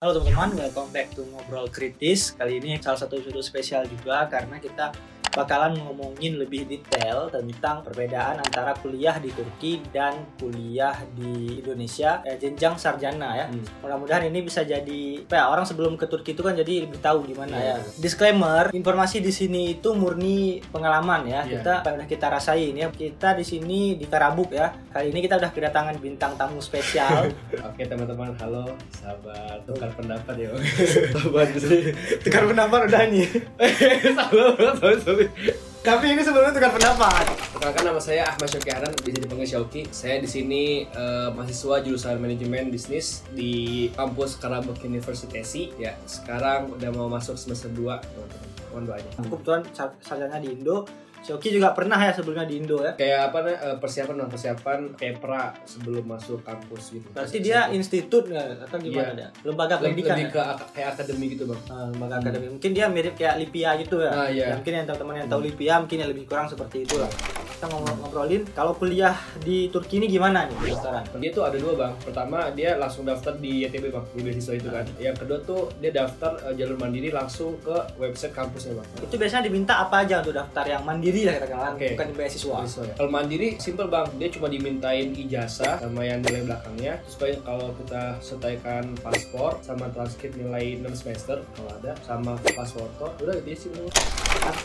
Halo teman-teman, welcome back to Ngobrol Kritis. Kali ini salah satu episode spesial juga karena kita bakalan ngomongin lebih detail tentang perbedaan antara kuliah di Turki dan kuliah di Indonesia eh, jenjang sarjana ya. Hmm. Mudah-mudahan ini bisa jadi apa ya, orang sebelum ke Turki itu kan jadi lebih tahu gimana Iya. ya. Disclaimer, informasi di sini itu murni pengalaman ya. Iya. Kita udah kita rasain ya. Kita di sini di Karabuk ya. Kali ini kita udah kedatangan bintang tamu spesial. Oke teman-teman, halo sahabat tukar pendapat ya. sahabat. Tukar pendapat udah nih. Sorry. Tapi ini sebelumnya tukar pendapat. Perkenalkan nama saya Ahmad Syauki Hanan, bisa dipanggil Syauki. Saya di sini eh, mahasiswa jurusan manajemen bisnis di kampus Karabuk University SI. Ya, sekarang udah mau masuk semester 2, teman-teman. Mohon doanya. Aku kebetulan sar- sarjana di Indo. Sioki juga pernah ya sebelumnya di Indo ya. Kayak apa nih eh, persiapan dong, persiapan kepra sebelum masuk kampus gitu. Berarti dia institut nggak atau gimana Iya. dia? Lembaga lebih, pendidikan lebih ya? ke ak- kayak akademi gitu bang. Ah, lembaga Hmm. akademi. Mungkin dia mirip kayak Lipia gitu ya. Ah, iya. Ya, mungkin yang teman-teman yang tahu Lipia mungkin yang lebih kurang seperti itu lah. Kita mau ngobrolin kalau kuliah di Turki ini gimana nih sekarang? Dia tuh ada dua bang. Pertama dia langsung daftar di YTB bang, di beasiswa itu kan. Yang kedua tuh dia daftar eh, jalur mandiri langsung ke website kampusnya bang. Itu biasanya diminta apa aja untuk daftar yang mandiri lah katakanlah, Oke. bukan beasiswa. Beasiswa ya. Kalau mandiri simple bang, dia cuma dimintain ijazah sama yang nilai belakangnya. Terus paling kalau kita sertaikan paspor sama transkrip nilai 6 semester kalau ada sama pas foto, udah gitu sih. Bang.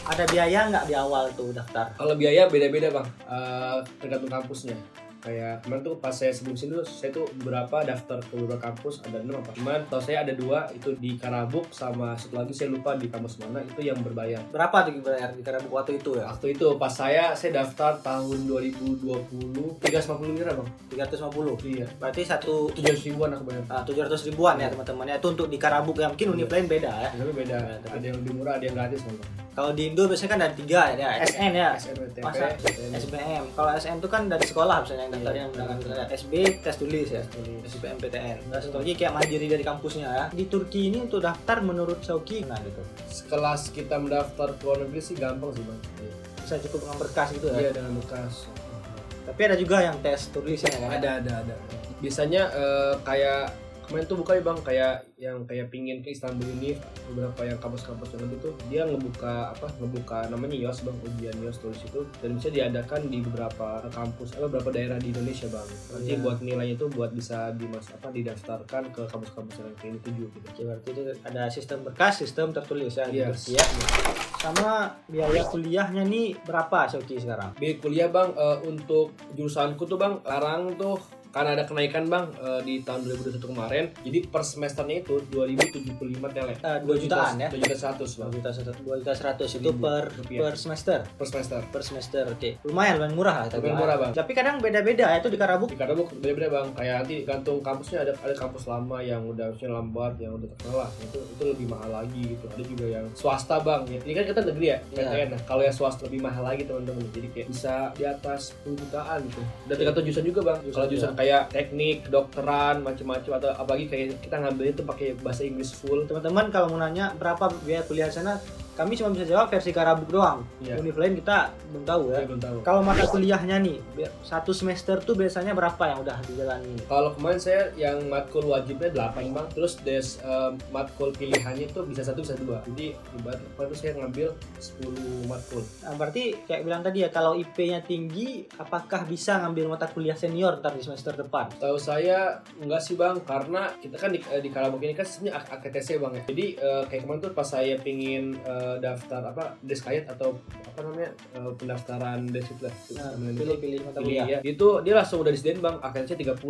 Ada biaya nggak di awal tuh daftar? Kalau biaya beda-beda bang, Eh, tergantung kampusnya. Kayak kemarin tuh pas saya sebelum sini tuh saya tuh beberapa daftar ke beberapa kampus ada enam apa. Cuman tau saya ada dua itu di Karabuk sama satu lagi saya lupa di kampus mana itu yang berbayar. Berapa tuh bayar di Karabuk waktu itu ya? Waktu itu pas saya saya daftar tahun 2020 350 lira bang. 350. Iya. Berarti satu 700 ribuan aku bayar. Ah, 700 ribuan ya teman-teman ya itu untuk di Karabuk ya mungkin univ lain beda ya Tapi beda. Iya, tapi- Ada yang lebih murah, ada yang gratis bang. kalau di Indo biasanya kan ada tiga ya SN ya SNM. SBM kalau SN itu kan dari sekolah misalnya yang daftarnya Iya. menggunakan SB tes tulis ya Tulis. SBMPTN dan satu lagi kayak mandiri dari kampusnya ya di Turki ini untuk daftar menurut Sauki nah gitu Sekelas kita mendaftar ke luar negeri sih gampang sih bang. bisa cukup dengan berkas gitu ya Iya dengan bekas. tapi ada juga yang tes tulisnya kan ada ada ada biasanya eh, kayak kemarin tuh buka ya bang kayak yang kayak pingin ke Istanbul ini beberapa yang kampus-kampus yang tuh dia ngebuka apa ngebuka namanya YOS bang ujian YOS tulis itu dan bisa diadakan di beberapa kampus atau beberapa daerah di Indonesia bang nanti Iya. buat nilainya itu buat bisa dimas apa didaftarkan ke kampus-kampus yang kayak tujuh gitu Oke, berarti itu ada sistem berkas sistem tertulis ya Iya. Turki ya sama biaya kuliahnya nih berapa Sauki sekarang Biaya kuliah bang eh, untuk jurusanku tuh bang larang tuh karena ada kenaikan bang eh, di tahun 2021 kemarin jadi per semesternya itu 2075 tele Eh, 2 jutaan ya? 2 juta 100 dua bang juta satu dua juta seratus itu Ribu per rupiah. per semester? Per semester. Per semester oke. Lumayan lumayan murah lah tapi Lumayan murah, Bang. tapi kadang beda-beda ya itu di Karabuk. Di Karabuk beda-beda bang. Kayak nanti gantung kampusnya ada ada kampus lama yang udah harusnya lambat yang udah terkenal lah. Itu itu lebih mahal lagi gitu. Ada juga yang swasta bang. Ya, ini kan kita negeri ya. PTN nah kalau yang swasta lebih mahal lagi teman-teman. Jadi kayak bisa di atas 10 jutaan gitu. Dan tergantung jurusan juga bang. Kalau jurusan kayak teknik kedokteran macam-macam atau apalagi kayak kita ngambilnya tuh pakai bahasa Inggris full. Teman-teman kalau mau nanya berapa biaya kuliah sana kami cuma bisa jawab versi Karabuk doang Iya. univ lain kita belum tahu ya saya belum tahu kalau mata kuliahnya nih satu semester tuh biasanya berapa yang udah dijalani Kalau kemarin saya yang matkul wajibnya 8 bang, terus des eh, matkul pilihannya tuh bisa satu bisa dua. Jadi ibarat apa tuh saya ngambil 10 matkul. Nah, berarti kayak bilang tadi ya kalau IP-nya tinggi apakah bisa ngambil mata kuliah senior ntar di semester depan Tahu saya enggak sih bang, karena kita kan di, eh, di Karabuk ini kan sebenarnya ak- AKTC bang ya. Jadi eh, kayak kemarin tuh pas saya pingin eh, daftar apa deskayat atau apa namanya eh, pendaftaran des itu lah. nah, Namanya itu. pilih-pilih mata Pilih, kuliah ya. Itu dia langsung udah disediain bang, AKTC 30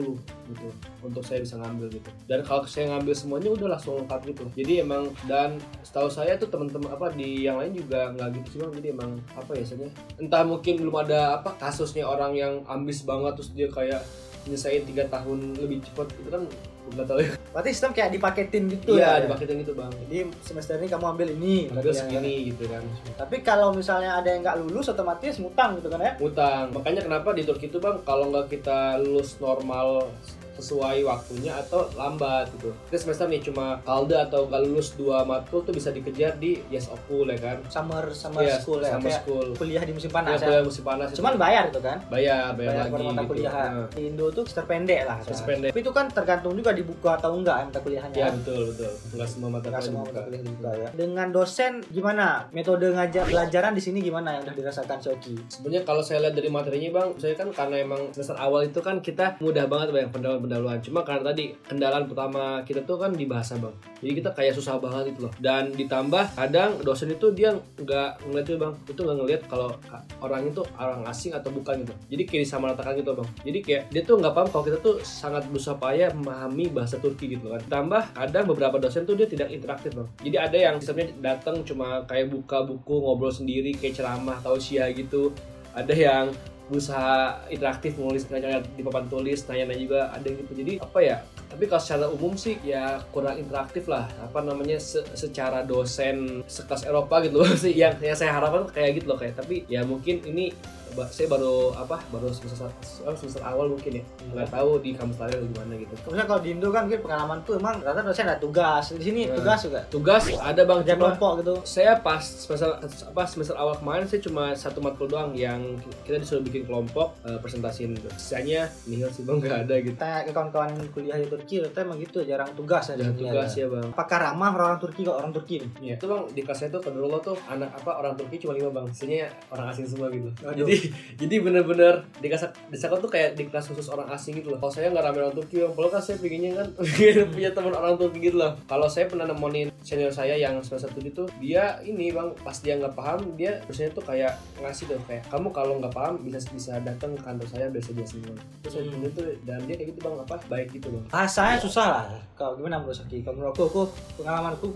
gitu untuk saya bisa ngambil gitu. Dan kalau saya ngambil semuanya udah langsung lengkap gitu. Jadi emang dan setahu saya tuh teman-teman apa di yang lain juga nggak gitu sih bang. Jadi emang apa ya sebenarnya entah mungkin belum ada apa kasusnya orang yang ambis banget terus dia kayak nyelesain tiga tahun lebih cepat itu kan nggak tahu ya. berarti sistem kayak dipaketin gitu Iya, ya dipaketin gitu bang. jadi semester ini kamu ambil ini Ambil ya. segini gitu kan. tapi kalau misalnya ada yang nggak lulus otomatis ngutang gitu kan ya Utang. Makanya kenapa di Turki itu bang kalau nggak kita lulus normal sesuai waktunya atau lambat gitu kita semester nih cuma kalda atau gak lulus dua matkul tuh bisa dikejar di yes okul ya kan summer summer Iya, school ya summer school kuliah di musim panas ya, kuliah musim panas itu. cuman bayar itu kan bayar bayar, bayar lagi mata gitu. kuliah Nah, di Indo tuh semester pendek lah Semester kan. pendek. tapi itu kan tergantung juga dibuka atau enggak mata kuliahnya ya betul betul nggak semua mata kuliah semua dibuka. kuliah dibuka ya dengan dosen gimana metode ngajar pelajaran di sini gimana yang udah dirasakan Shoki Sebenarnya kalau saya lihat dari materinya bang, saya kan karena emang semester awal itu kan kita mudah banget bang pendahuluan-pendahuluan. Cuma karena tadi kendalaan pertama kita tuh kan di bahasa bang. Jadi kita kayak susah banget itu loh. Dan ditambah kadang dosen itu dia nggak ngeliat itu bang, itu nggak ngeliat kalau orang itu orang asing atau bukan gitu. Jadi kayak disamaratakan gitu bang. Jadi kayak dia tuh nggak paham kalau kita tuh sangat berusaha payah memahami bahasa Turki gitu kan. Ditambah kadang beberapa dosen tuh dia tidak interaktif bang. Jadi ada yang sistemnya datang cuma kayak buka buku ngobrol sendiri kayak ceramah tausiah gitu. Ada yang berusaha interaktif nulis nanya di papan tulis nanya-nanya juga ada gitu. Jadi apa ya tapi kalau secara umum sih ya kurang interaktif lah. Apa namanya se- secara dosen sekelas Eropa gitu loh. Sih yang, yang saya harapkan kayak gitu loh kayak. Tapi ya mungkin ini saya baru apa baru semester oh, semester awal mungkin ya nggak tahu di kampus lain atau gimana gitu Maksudnya kalau di Indo kan mungkin pengalaman tuh emang rata dosen ada tugas di sini Nah. tugas juga tugas ada bang kerja kelompok gitu saya pas semester apa semester awal kemarin saya cuma satu matkul doang yang kita disuruh bikin kelompok eh, presentasiin. Sisanya nihil sih bang nggak ada gitu. tanya ke kawan-kawan kuliah di Turki rata emang gitu jarang tugas aja Jangan tugas ya bang. apakah ramah orang Turki kok orang Turki nih Iya. Itu bang di kelas saya tuh kedua tuh anak apa orang Turki cuma lima bang. Sisanya orang asing semua gitu. Aduh. Jadi jadi bener-bener di kelas di sekolah tuh kayak di kelas khusus orang asing gitu loh. Kalau saya nggak rame orang Turki. Kalau kan saya pinginnya kan punya teman orang Turki gitu loh. Kalau saya pernah nemenin senior saya yang semester tujuh tuh dia ini bang pas dia nggak paham dia biasanya tuh kayak ngasih tuh kayak kamu kalau nggak paham bisa bisa datang ke kantor saya biasa dia semua. Terus saya Hmm. tuh dan dia kayak gitu bang apa baik gitu bang. bahasanya susah lah kalau gimana menurut Shoki kalau menurut aku, aku pengalamanku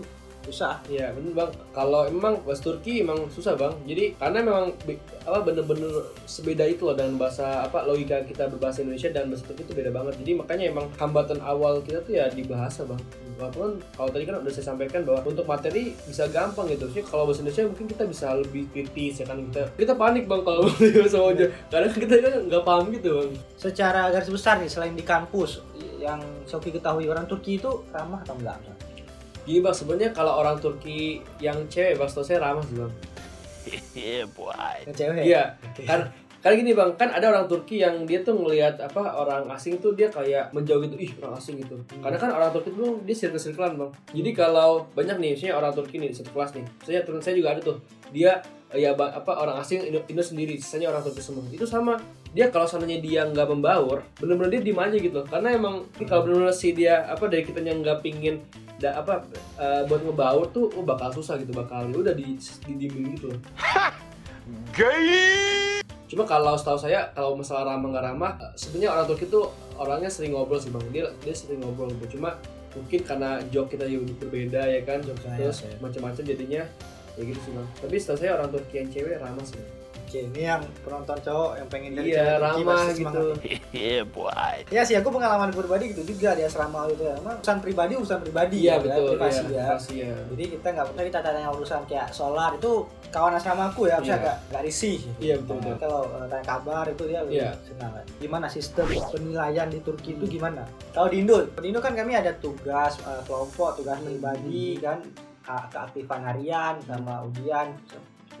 susah Iya bener bang. Kalau emang bahasa Turki emang susah bang. Jadi karena memang apa bener-bener sebeda itu loh dengan bahasa apa logika kita berbahasa Indonesia dan bahasa Turki itu beda banget. Jadi makanya emang hambatan awal kita tuh ya di bahasa bang. Walaupun kalau tadi kan udah saya sampaikan bahwa untuk materi bisa gampang gitu. Sih kalau bahasa Indonesia mungkin kita bisa lebih kritis ya kan kita kita panik bang kalau bahasa aja. Karena kita kan nggak paham gitu bang. secara garis besar nih selain di kampus yang Shoki ketahui orang Turki itu ramah atau enggak Gini bang. Sebenarnya kalau orang Turki yang cewek bang saya ramah sih bang. yang cewek? Iya, kan kan gini bang, kan ada orang Turki yang dia tuh ngelihat apa orang asing tuh dia kayak menjauh gitu, ih orang asing gitu. Karena kan orang Turki tuh dia circle-circlean bang. Jadi kalau banyak nih, misalnya orang Turki nih di satu kelas nih, saya teman saya juga ada tuh, dia ya apa orang asing Indo, Indo sendiri, sisanya orang Turki semua. Itu sama. Dia kalau seandainya dia nggak membaur, bener-bener dia diem aja gitu. Karena emang ini kalau bener-bener si dia apa dari kitanya nggak pingin da, apa eh, buat ngebaur tuh oh bakal susah gitu bakal ya udah di didiemin gitu loh. Cuma kalau setahu saya kalau masalah ramah nggak ramah, eh, sebenarnya orang Turki tuh orangnya sering ngobrol sih bang. Dia dia sering ngobrol gitu. Cuma mungkin karena joke kita juga berbeda ya kan, Joke saya, terus ya. macam-macam jadinya ya gitu sih bang. Tapi setahu saya orang Turki yang cewek ramah sih. Oke, ini yang penonton cowok yang pengen dari Iya ramah gitu. semangat. Ya sih, aku pengalaman pribadi gitu juga di asrama gitu ya. Emang urusan pribadi, urusan pribadi Iya ya, betul. privasi iya, ya. privasi ya. Jadi kita nggak pernah kita tanya urusan kayak solar itu kawan asrama aku ya, bisa Iya. nggak nggak risih. gitu. Iya, betul, Nah, betul. Kalau eh, tanya kabar itu dia lebih Iya. senang. kan. Gimana sistem penilaian di Turki itu gimana? Kalau di Indo, di Indo kan kami ada tugas eh, kelompok, tugas pribadi Hmm. kan ka- keaktifan harian sama ujian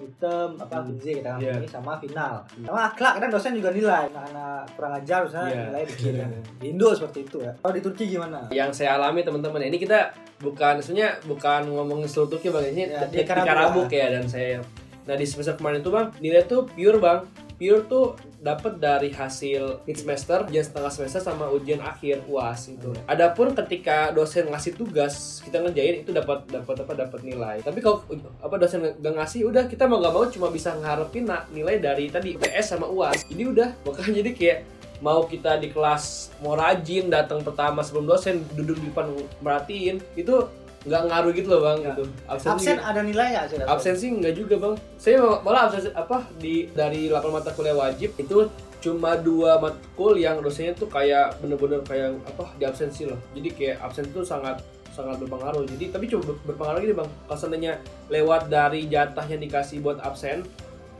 item apa Hmm. quiz kita Iya. ini sama final sama akhlak kadang dosen juga nilai anak-anak kurang ajar misalnya Iya. nilai dikit kan. di Indo seperti itu ya kalau di Turki gimana Yang saya alami teman-teman ini kita bukan sebenarnya bukan ngomongin seluruh Turki bang ini Ya, di, Karabuk ya dan saya nah di semester kemarin itu bang nilai tuh pure bang pure tuh dapat dari hasil mid semester ujian setengah semester sama ujian akhir uas itu. Adapun ketika dosen ngasih tugas kita ngerjain itu dapat dapat apa dapat nilai. Tapi kalau apa dosen gak ngasih udah kita mau nggak mau cuma bisa ngarepin nilai dari tadi PS sama uas jadi udah makanya jadi kayak mau kita di kelas mau rajin datang pertama sebelum dosen duduk di depan merhatiin itu nggak ngaruh gitu loh bang Ya. gitu. Absen ada nilai nggak sih Dato? absensi nggak juga bang. Saya mal- malah absensi apa di dari 8 mata kuliah wajib itu cuma dua matkul yang dosennya tuh kayak bener-bener kayak apa di absensi loh. Jadi kayak absen itu sangat sangat berpengaruh. Jadi tapi coba ber- berpengaruh gitu bang. Kalau seandainya lewat dari jatah yang dikasih buat absen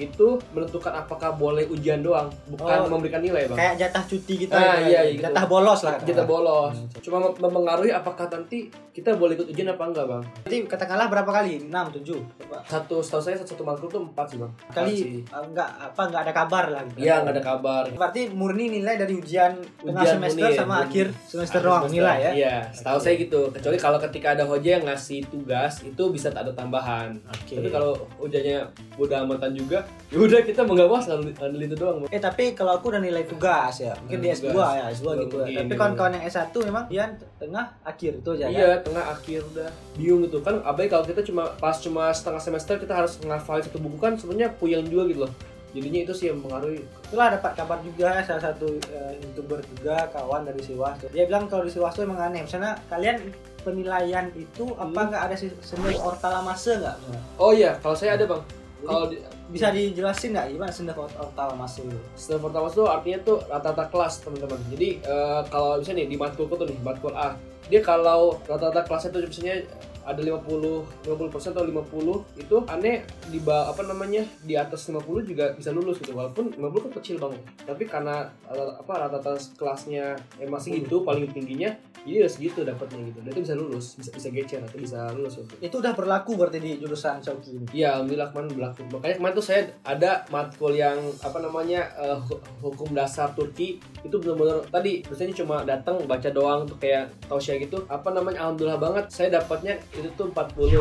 itu menentukan apakah boleh ujian doang, bukan Oh. memberikan nilai bang. Kayak jatah cuti kita Ah, gitu, iya, ya. gitu. jatah bolos lah kita bolos, Hmm. cuma mem- mempengaruhi apakah nanti kita boleh ikut ujian apa enggak bang. Jadi katakanlah berapa kali? 6, 7 Berapa? Satu setahu saya satu matkul tuh empat sih bang. Kali sih. eh, enggak apa enggak ada kabar lah gitu. Iya nggak ada kabar. Berarti murni nilai dari ujian tengah Ujian semester murni, sama murni. akhir semester doang nilai ya. Iya, setahu Oke. saya gitu. Kecuali kalau ketika ada hoja yang ngasih tugas itu bisa tak ada tambahan. Oke. Tapi kalau hojanya udah amatan juga, ya udah kita mau nggak puas ngambil ngambil itu doang. Eh tapi kalau aku udah nilai tugas ya, mungkin di Hmm, S2 tugas. ya, S2 gitu. Mungkin, Tapi kawan-kawan yang S1 memang dia tengah akhir itu aja Iya, ya. tengah akhir udah bingung gitu kan. Apalagi kalau kita cuma pas cuma setengah semester kita harus ngafalin satu buku kan sebenarnya puyeng juga gitu loh. Jadinya itu sih yang mempengaruhi. Itulah dapat kabar juga ya, salah satu eh, youtuber juga kawan dari Siwas. Dia bilang kalau di Siwas tuh emang aneh. Misalnya kalian penilaian itu apa Hmm. nggak ada sendiri ortalamase nggak? Oh iya, kalau saya ada bang. Kalau di, Bisa dijelasin nggak gimana sendiri ortalamase itu? Setelah pertama itu artinya tuh rata-rata kelas teman-teman. Jadi eh, kalau misalnya nih di matkulku tuh nih matkul A, dia kalau rata-rata kelasnya tuh misalnya ada 50 50% atau 50 itu aneh di bawah apa namanya di atas 50 juga bisa lulus gitu walaupun 50 kan kecil banget tapi karena eh, apa rata-rata kelasnya emang segitu paling tingginya jadi ya segitu dapatnya gitu dan itu bisa lulus bisa bisa gecer atau bisa lulus gitu. Itu udah berlaku berarti di jurusan Shauki ini. Iya, alhamdulillah kemarin berlaku. Makanya kemarin tuh saya ada matkul yang apa namanya hu- hukum dasar Turki itu benar-benar tadi biasanya cuma datang baca doang tuh kayak tausiah gitu. Apa namanya alhamdulillah banget saya dapatnya itu tuh 40 ya.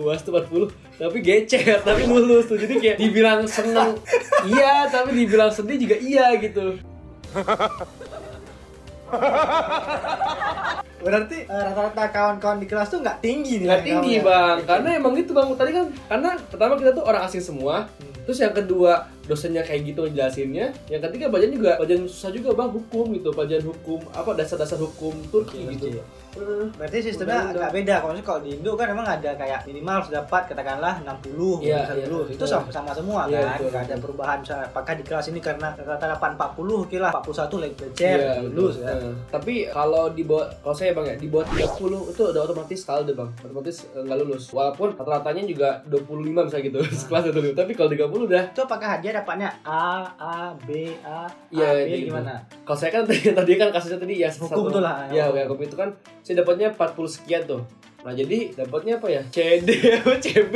UAS tuh 40 tapi gecer tapi lulus tuh. Jadi kayak dibilang seneng iya, tapi dibilang sedih juga iya gitu. Berarti eh, rata-rata kawan-kawan di kelas tuh nggak tinggi nih. Nggak tinggi bang, karena emang gitu bang. Tadi kan karena pertama kita tuh orang asing semua, Terus yang kedua dosennya kayak gitu ngejelasinnya. Yang ketiga pelajaran juga pelajaran susah juga bang hukum gitu, pelajaran hukum apa dasar-dasar hukum Turki gitu. Eh, Berarti sistemnya Undang-undang. agak beda. Kalau kalau di Indo kan emang ada kayak minimal harus dapat katakanlah 60 Iya, bisa iya. lulus. Itu sama, sama semua Iya, kan. betul, Nggak ada perubahan misalnya apakah di kelas ini karena rata-rata dapat 40 oke lah 41 lagi becer Iya, lulus betul. ya. Eh, tapi kalau di bawah kalau saya bang ya di bawah 30 itu udah otomatis kalde bang, otomatis eh, nggak lulus. Walaupun rata-ratanya juga 25 misalnya gitu, sekelas 25. Tapi kalau 30 udah Itu apakah dia dapatnya A, A, B, A, Iya, A, B gitu. gimana? kalau saya kan tadi, kan kasusnya tadi ya Hukum tuh lah. Ya, kayak hukum itu kan saya dapatnya 40 sekian tuh. Nah, jadi dapatnya apa ya? CD apa CB?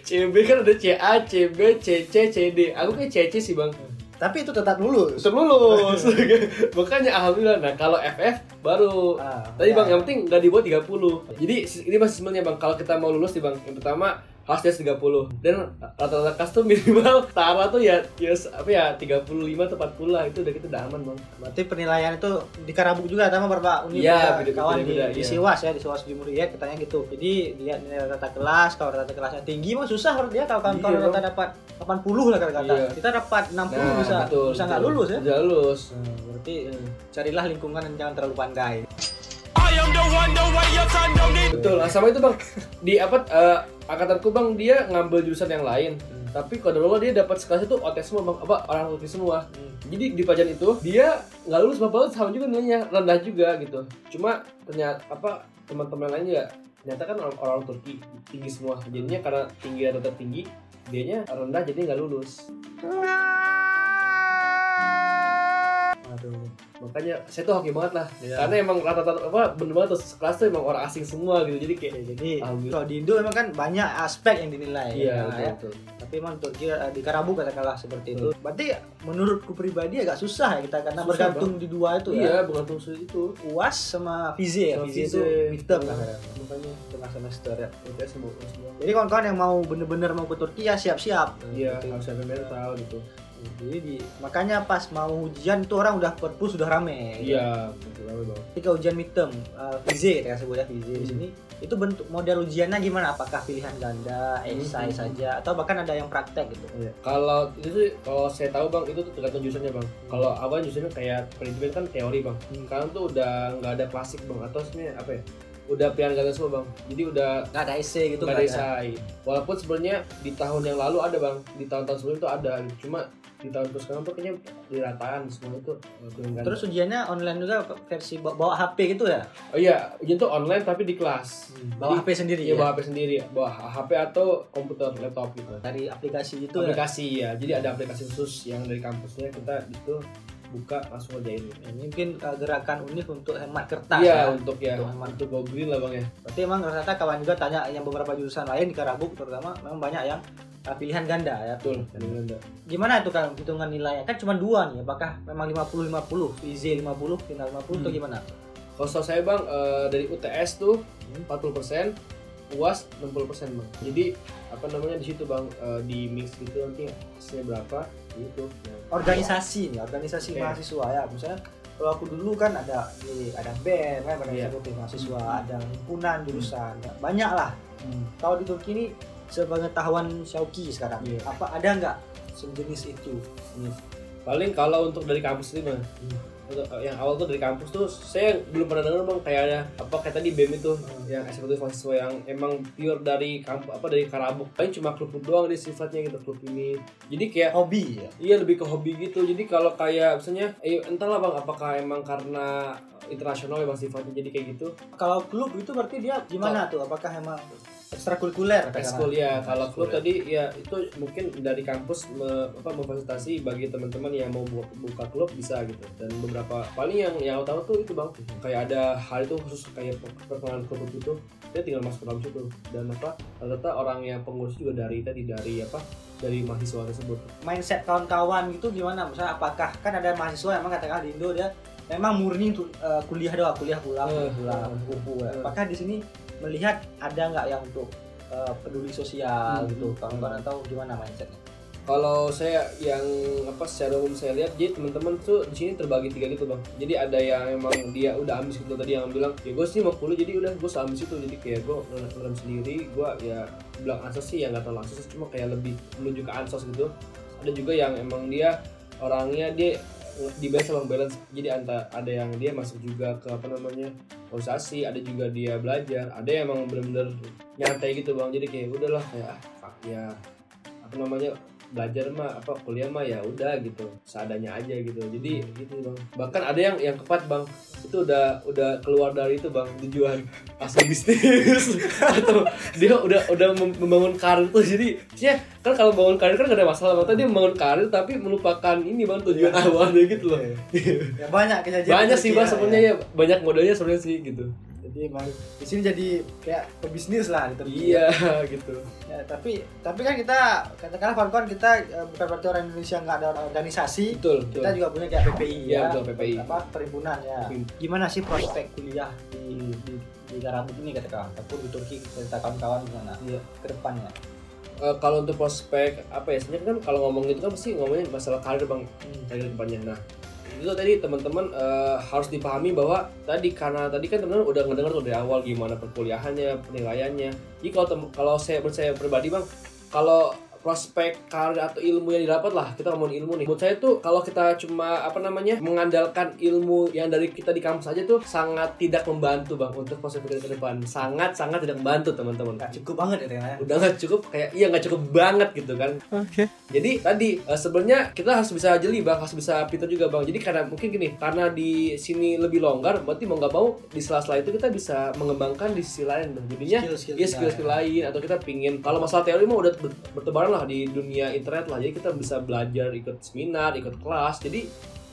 CB kan ada CA, CB, CC, CD. Aku kayak CC sih, Bang. Tapi itu tetap lulus. Tetap lulus. Makanya alhamdulillah. Nah, kalau FF baru Ah, Tadi ya. bang, yang penting nggak dibuat 30 Jadi ini masih sebenarnya bang, kalau kita mau lulus nih bang Yang pertama harus dia 30 Dan rata-rata kelas tuh minimal Tara tuh ya, ya apa ya 35 atau 40 lah Itu udah kita udah aman bang Berarti penilaian itu di Karabuk juga sama beberapa univ Iya, ya, beda-beda, kawan di, beda, di iya. Siwas ya di Siwas Jumhuriyet katanya gitu. Jadi lihat nilai rata kelas, kalau rata kelasnya tinggi mah susah menurut dia kalau kawan-kawan Iya, rata dapat 80 lah kata-kata. Iya. Kita dapat 60 bisa Nah, betul, bisa nggak lulus ya. Bisa lulus Hmm, berarti eh, carilah lingkungan yang jangan terlalu pandai. Betul, nah, sama itu bang. Di apa, eh, angkatanku bang dia ngambil jurusan yang lain. Tapi kalau dulu dia dapat sekelas itu OT semua bang, apa orang Turki semua. Jadi di pelajaran itu dia nggak lulus bapak sama juga nilainya. Rendah juga gitu. Cuma ternyata apa teman-teman lain juga ternyata kan orang, orang Turki tinggi semua. Jadinya karena tinggi dan tetap tinggi, dianya rendah jadi nggak lulus. Aduh. Makanya saya tuh hoki banget lah. Iya. Karena emang rata-rata apa bener banget tuh sekelas tuh emang orang asing semua gitu. Jadi kayak Ya, jadi Alhamdulillah. kalau di Indo memang kan banyak aspek yang dinilai. iya ya. betul. Tapi memang Turki eh, di Karabuk katakanlah seperti itu. Berarti menurutku pribadi agak susah ya kita karena Susah, bergantung di dua itu ya. Iya, bergantung sulit itu. UAS sama Vize ya. Vize itu midterm lah Iya. Makanya tengah semester ya. kita semua. Jadi kawan-kawan yang mau bener-bener mau ke Turki ya siap-siap. Iya, Gitu. harus ada mental gitu. Jadi di, makanya pas mau ujian tuh orang udah perpus sudah rame. Iya, betul banget bang. Ketika ujian midterm, uh, Vize kita sebutnya Vize di Hmm. sini, itu bentuk model ujiannya gimana? Apakah pilihan ganda, esai Hmm. saja, atau bahkan ada yang praktek gitu? Iya. Kalau itu sih kalau saya tahu bang itu tuh tergantung jurusannya bang. Kalau awal jurusannya kayak penelitian kan teori bang. Hmm. Sekarang tuh udah nggak ada klasik bang atau sebenarnya apa ya? Udah pilihan ganda semua bang. Jadi udah nggak ada essay gitu nggak ada SI walaupun sebenarnya di tahun yang lalu ada bang. Di tahun-tahun sebelum itu ada. Cuma di tahun terus sekarang tuh kayaknya dirataan semua itu. Terus ujiannya online juga versi bawa, bawa HP gitu ya? Oh iya ujian tuh online tapi di kelas. Bawa Jadi, HP sendiri Iya ya? bawa HP sendiri, bawa HP atau komputer laptop gitu. dari aplikasi itu ya? Aplikasi ya. jadi ada aplikasi khusus yang dari kampusnya kita itu buka langsung ngerjain. ini mungkin uh, gerakan unik untuk hemat kertas Iya ya. untuk ya Untuk hemat. untuk go green lah bang ya. Berarti emang rata-rata kawan juga tanya yang beberapa jurusan lain di Karabuk terutama memang banyak yang uh, pilihan ganda ya. Betul. Belanda. Gimana itu kan hitungan nilainya? Kan cuma dua nih, apakah memang 50 50, IZ 50, final 50 atau Hmm. gimana? Kalau saya bang eh, dari UTS tuh 40 UAS 60 bang. Jadi apa namanya di situ bang eh, di mix gitu nanti hasilnya berapa gitu. Nah, Organisasi nih, organisasi Oke. mahasiswa ya. Misalnya kalau aku dulu kan ada di ada BEM, kan, ada Iya. eksekutif mahasiswa, ada himpunan jurusan, ya, banyak lah. Kalau di Turki ini sepengetahuan Syauki sekarang, Iya. apa ada nggak sejenis itu? Paling kalau untuk dari kampus ini untuk eh, yang awal tuh dari kampus tuh saya belum pernah dengar bang kayak ada apa kayak tadi BEM itu yang eksekutif mahasiswa yang emang pure dari kampus apa dari Karabuk paling cuma klub doang nih sifatnya gitu klub ini jadi kayak Hobi ya. iya lebih ke hobi gitu jadi kalau kayak misalnya eh, entahlah bang apakah emang karena internasional ya bang sifatnya jadi kayak gitu Kalau klub itu berarti dia gimana tuh? Apakah emang ekstrakurikuler? ekskul ya kalau klub tadi ya itu mungkin dari kampus me, apa memfasilitasi bagi teman-teman yang mau bu- buka klub bisa gitu dan beberapa paling yang yang aku tahu tuh itu bang kayak ada hal itu khusus kayak per- perkenalan klub itu dia tinggal masuk ke dalam situ dan apa ternyata orang yang pengurus juga dari tadi dari apa dari mahasiswa tersebut mindset kawan-kawan gitu gimana? Misalnya apakah kan ada mahasiswa yang emang katakan di Indo dia memang murni untuk eh, kuliah doang, kuliah pulang, Eh, kuliah pulang, ya. eh. Apakah di sini melihat ada nggak yang untuk eh, peduli sosial Hmm. gitu, kawan-kawan atau gimana mindsetnya? Kalau saya yang apa secara umum saya lihat jadi teman-teman tuh di sini terbagi tiga gitu bang. Jadi ada yang emang dia udah ambis gitu tadi yang bilang ya gue sih mau kuliah jadi udah gue ambis itu jadi kayak gue ngelam sendiri gue ya bilang ansos sih ya nggak terlalu ansos cuma kayak lebih menuju ke ansos gitu. Ada juga yang emang dia orangnya dia di balance bang balance. Jadi anta ada yang dia masuk juga ke apa namanya organisasi ada juga dia belajar. Ada yang emang bener-bener nyantai gitu bang. Jadi kayak udahlah kayak ah ya. Apa namanya belajar mah apa kuliah mah ya udah gitu seadanya aja gitu. Jadi gitu bang. Bahkan ada yang yang kepat bang. Itu udah udah keluar dari itu bang tujuan asal bisnis. Atau dia udah udah mem- membangun karir tuh. Jadi ya kan kalau bangun karir kan gak ada masalah bang. Tadi membangun karir tapi melupakan ini bang tujuan awalnya gitu loh. Ya banyak kejadian. banyak sih bang ya, sebenarnya. ya banyak modelnya sebenarnya sih gitu Jadi emang di sini jadi kayak pebisnis lah di Turki. iya gitu Ya, tapi tapi kan kita katakanlah kawan-kawan kita eh, bukan berarti orang Indonesia nggak ada organisasi. betul Kita betul juga punya kayak PPI Iya, ya, betul, PPI. apa perhimpunan ya. Hmm. Gimana sih prospek kuliah di di, di Karabuk ini katakan ataupun di Turki cerita kawan-kawan gimana Iya. ke depannya? Eh, kalau untuk prospek apa ya sebenarnya kan kalau ngomong itu kan pasti ngomongin masalah karir bang karir depannya nah itu tadi teman-teman eh, harus dipahami bahwa tadi karena tadi kan teman-teman udah ngedengar tuh dari awal gimana perkuliahannya penilaiannya. Jadi kalau kalau saya saya pribadi bang kalau prospek karir atau ilmu yang didapat lah. Kita ngomongin ilmu nih. Menurut saya tuh kalau kita cuma apa namanya mengandalkan ilmu yang dari kita di kampus aja tuh sangat tidak membantu bang untuk prospek ke depan. Sangat sangat tidak membantu teman-teman. Nggak cukup banget ya ya. udah nggak cukup kayak iya nggak cukup banget gitu kan. Oke. jadi tadi eh, sebenarnya kita harus bisa jeli bang. Harus bisa pintar juga bang. Jadi karena mungkin gini karena di sini lebih longgar berarti mau nggak mau di sela-sela itu kita bisa mengembangkan di sisi lain bang. Jadinya Skill-skill ya kita, skill-skill lain atau kita pingin kalau masalah teori mah udah ber- bertebaran lah di dunia internet lah jadi kita bisa belajar ikut seminar ikut kelas jadi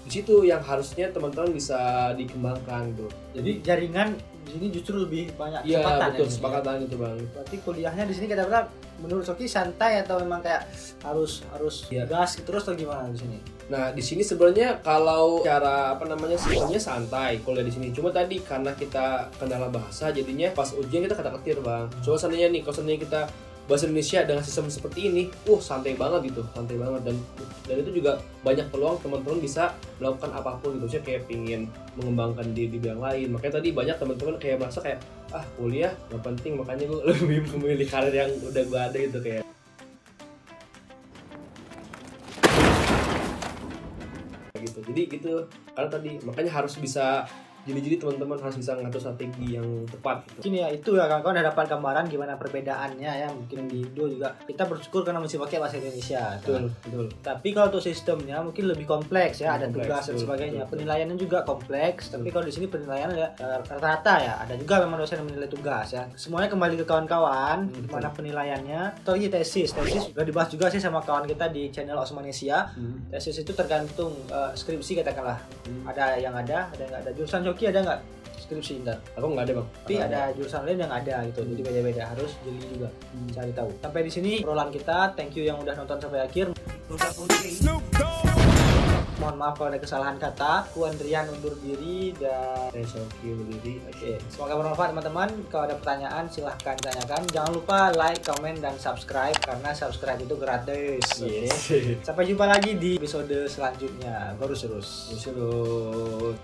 di situ yang harusnya teman-teman bisa dikembangkan tuh Jadi jaringan di sini justru lebih banyak iya kesempatan betul ya, itu bang Berarti kuliahnya di sini kita bilang menurut Soki santai atau memang kayak harus harus Iya. gas terus atau gimana di sini? Nah, di sini sebenarnya kalau cara apa namanya sistemnya santai kuliah di sini. Cuma tadi karena kita kendala bahasa jadinya pas ujian kita kata ketir, Bang. Coba seandainya nih, kalau seandainya kita bahasa Indonesia dengan sistem seperti ini, uh santai banget gitu, santai banget dan dan itu juga banyak peluang teman-teman bisa melakukan apa pun gitu. Saya kayak pingin mengembangkan diri di bidang lain. Makanya tadi banyak teman-teman kayak merasa kayak ah kuliah nggak penting makanya gue lebih memilih karir yang udah gue ada gitu kayak gitu jadi gitu karena tadi makanya harus bisa jadi jadi teman-teman harus bisa ngatur strategi yang tepat gitu. Ya itu ya kawan-kawan ada dapat gambaran gimana perbedaannya ya. Mungkin di Indo juga kita bersyukur karena masih pakai bahasa Indonesia betul betul. Tapi kalau untuk sistemnya mungkin lebih kompleks ya ada Kompleks, tugas dan betul, sebagainya. betul. penilaiannya juga kompleks tapi kalau di sini penilaian ya eh, rata-rata ya. Ada juga memang dosen yang menilai tugas ya. Semuanya kembali ke kawan-kawan Hmm, gimana penilaiannya. Atau lagi tesis tesis juga dibahas juga sih sama kawan kita di channel Osmanesia. Hmm. tesis itu tergantung eh, skripsi katakanlah. Hmm. ada yang ada ada yang nggak ada. Jurusan joki ada nggak? Skripsi ntar aku nggak ada bang. Tapi ada jurusan lain yang ada gitu jadi beda-beda harus jeli juga cari tahu. Sampai di sini obrolan kita thank you yang udah nonton sampai akhir. Mohon maaf kalau ada kesalahan kata aku Andrian undur diri dan saya oke. Semoga bermanfaat teman-teman. Kalau ada pertanyaan silahkan tanyakan. Jangan lupa like comment dan subscribe karena subscribe itu gratis. Yes. Sampai jumpa lagi di episode selanjutnya. Baru terus Terus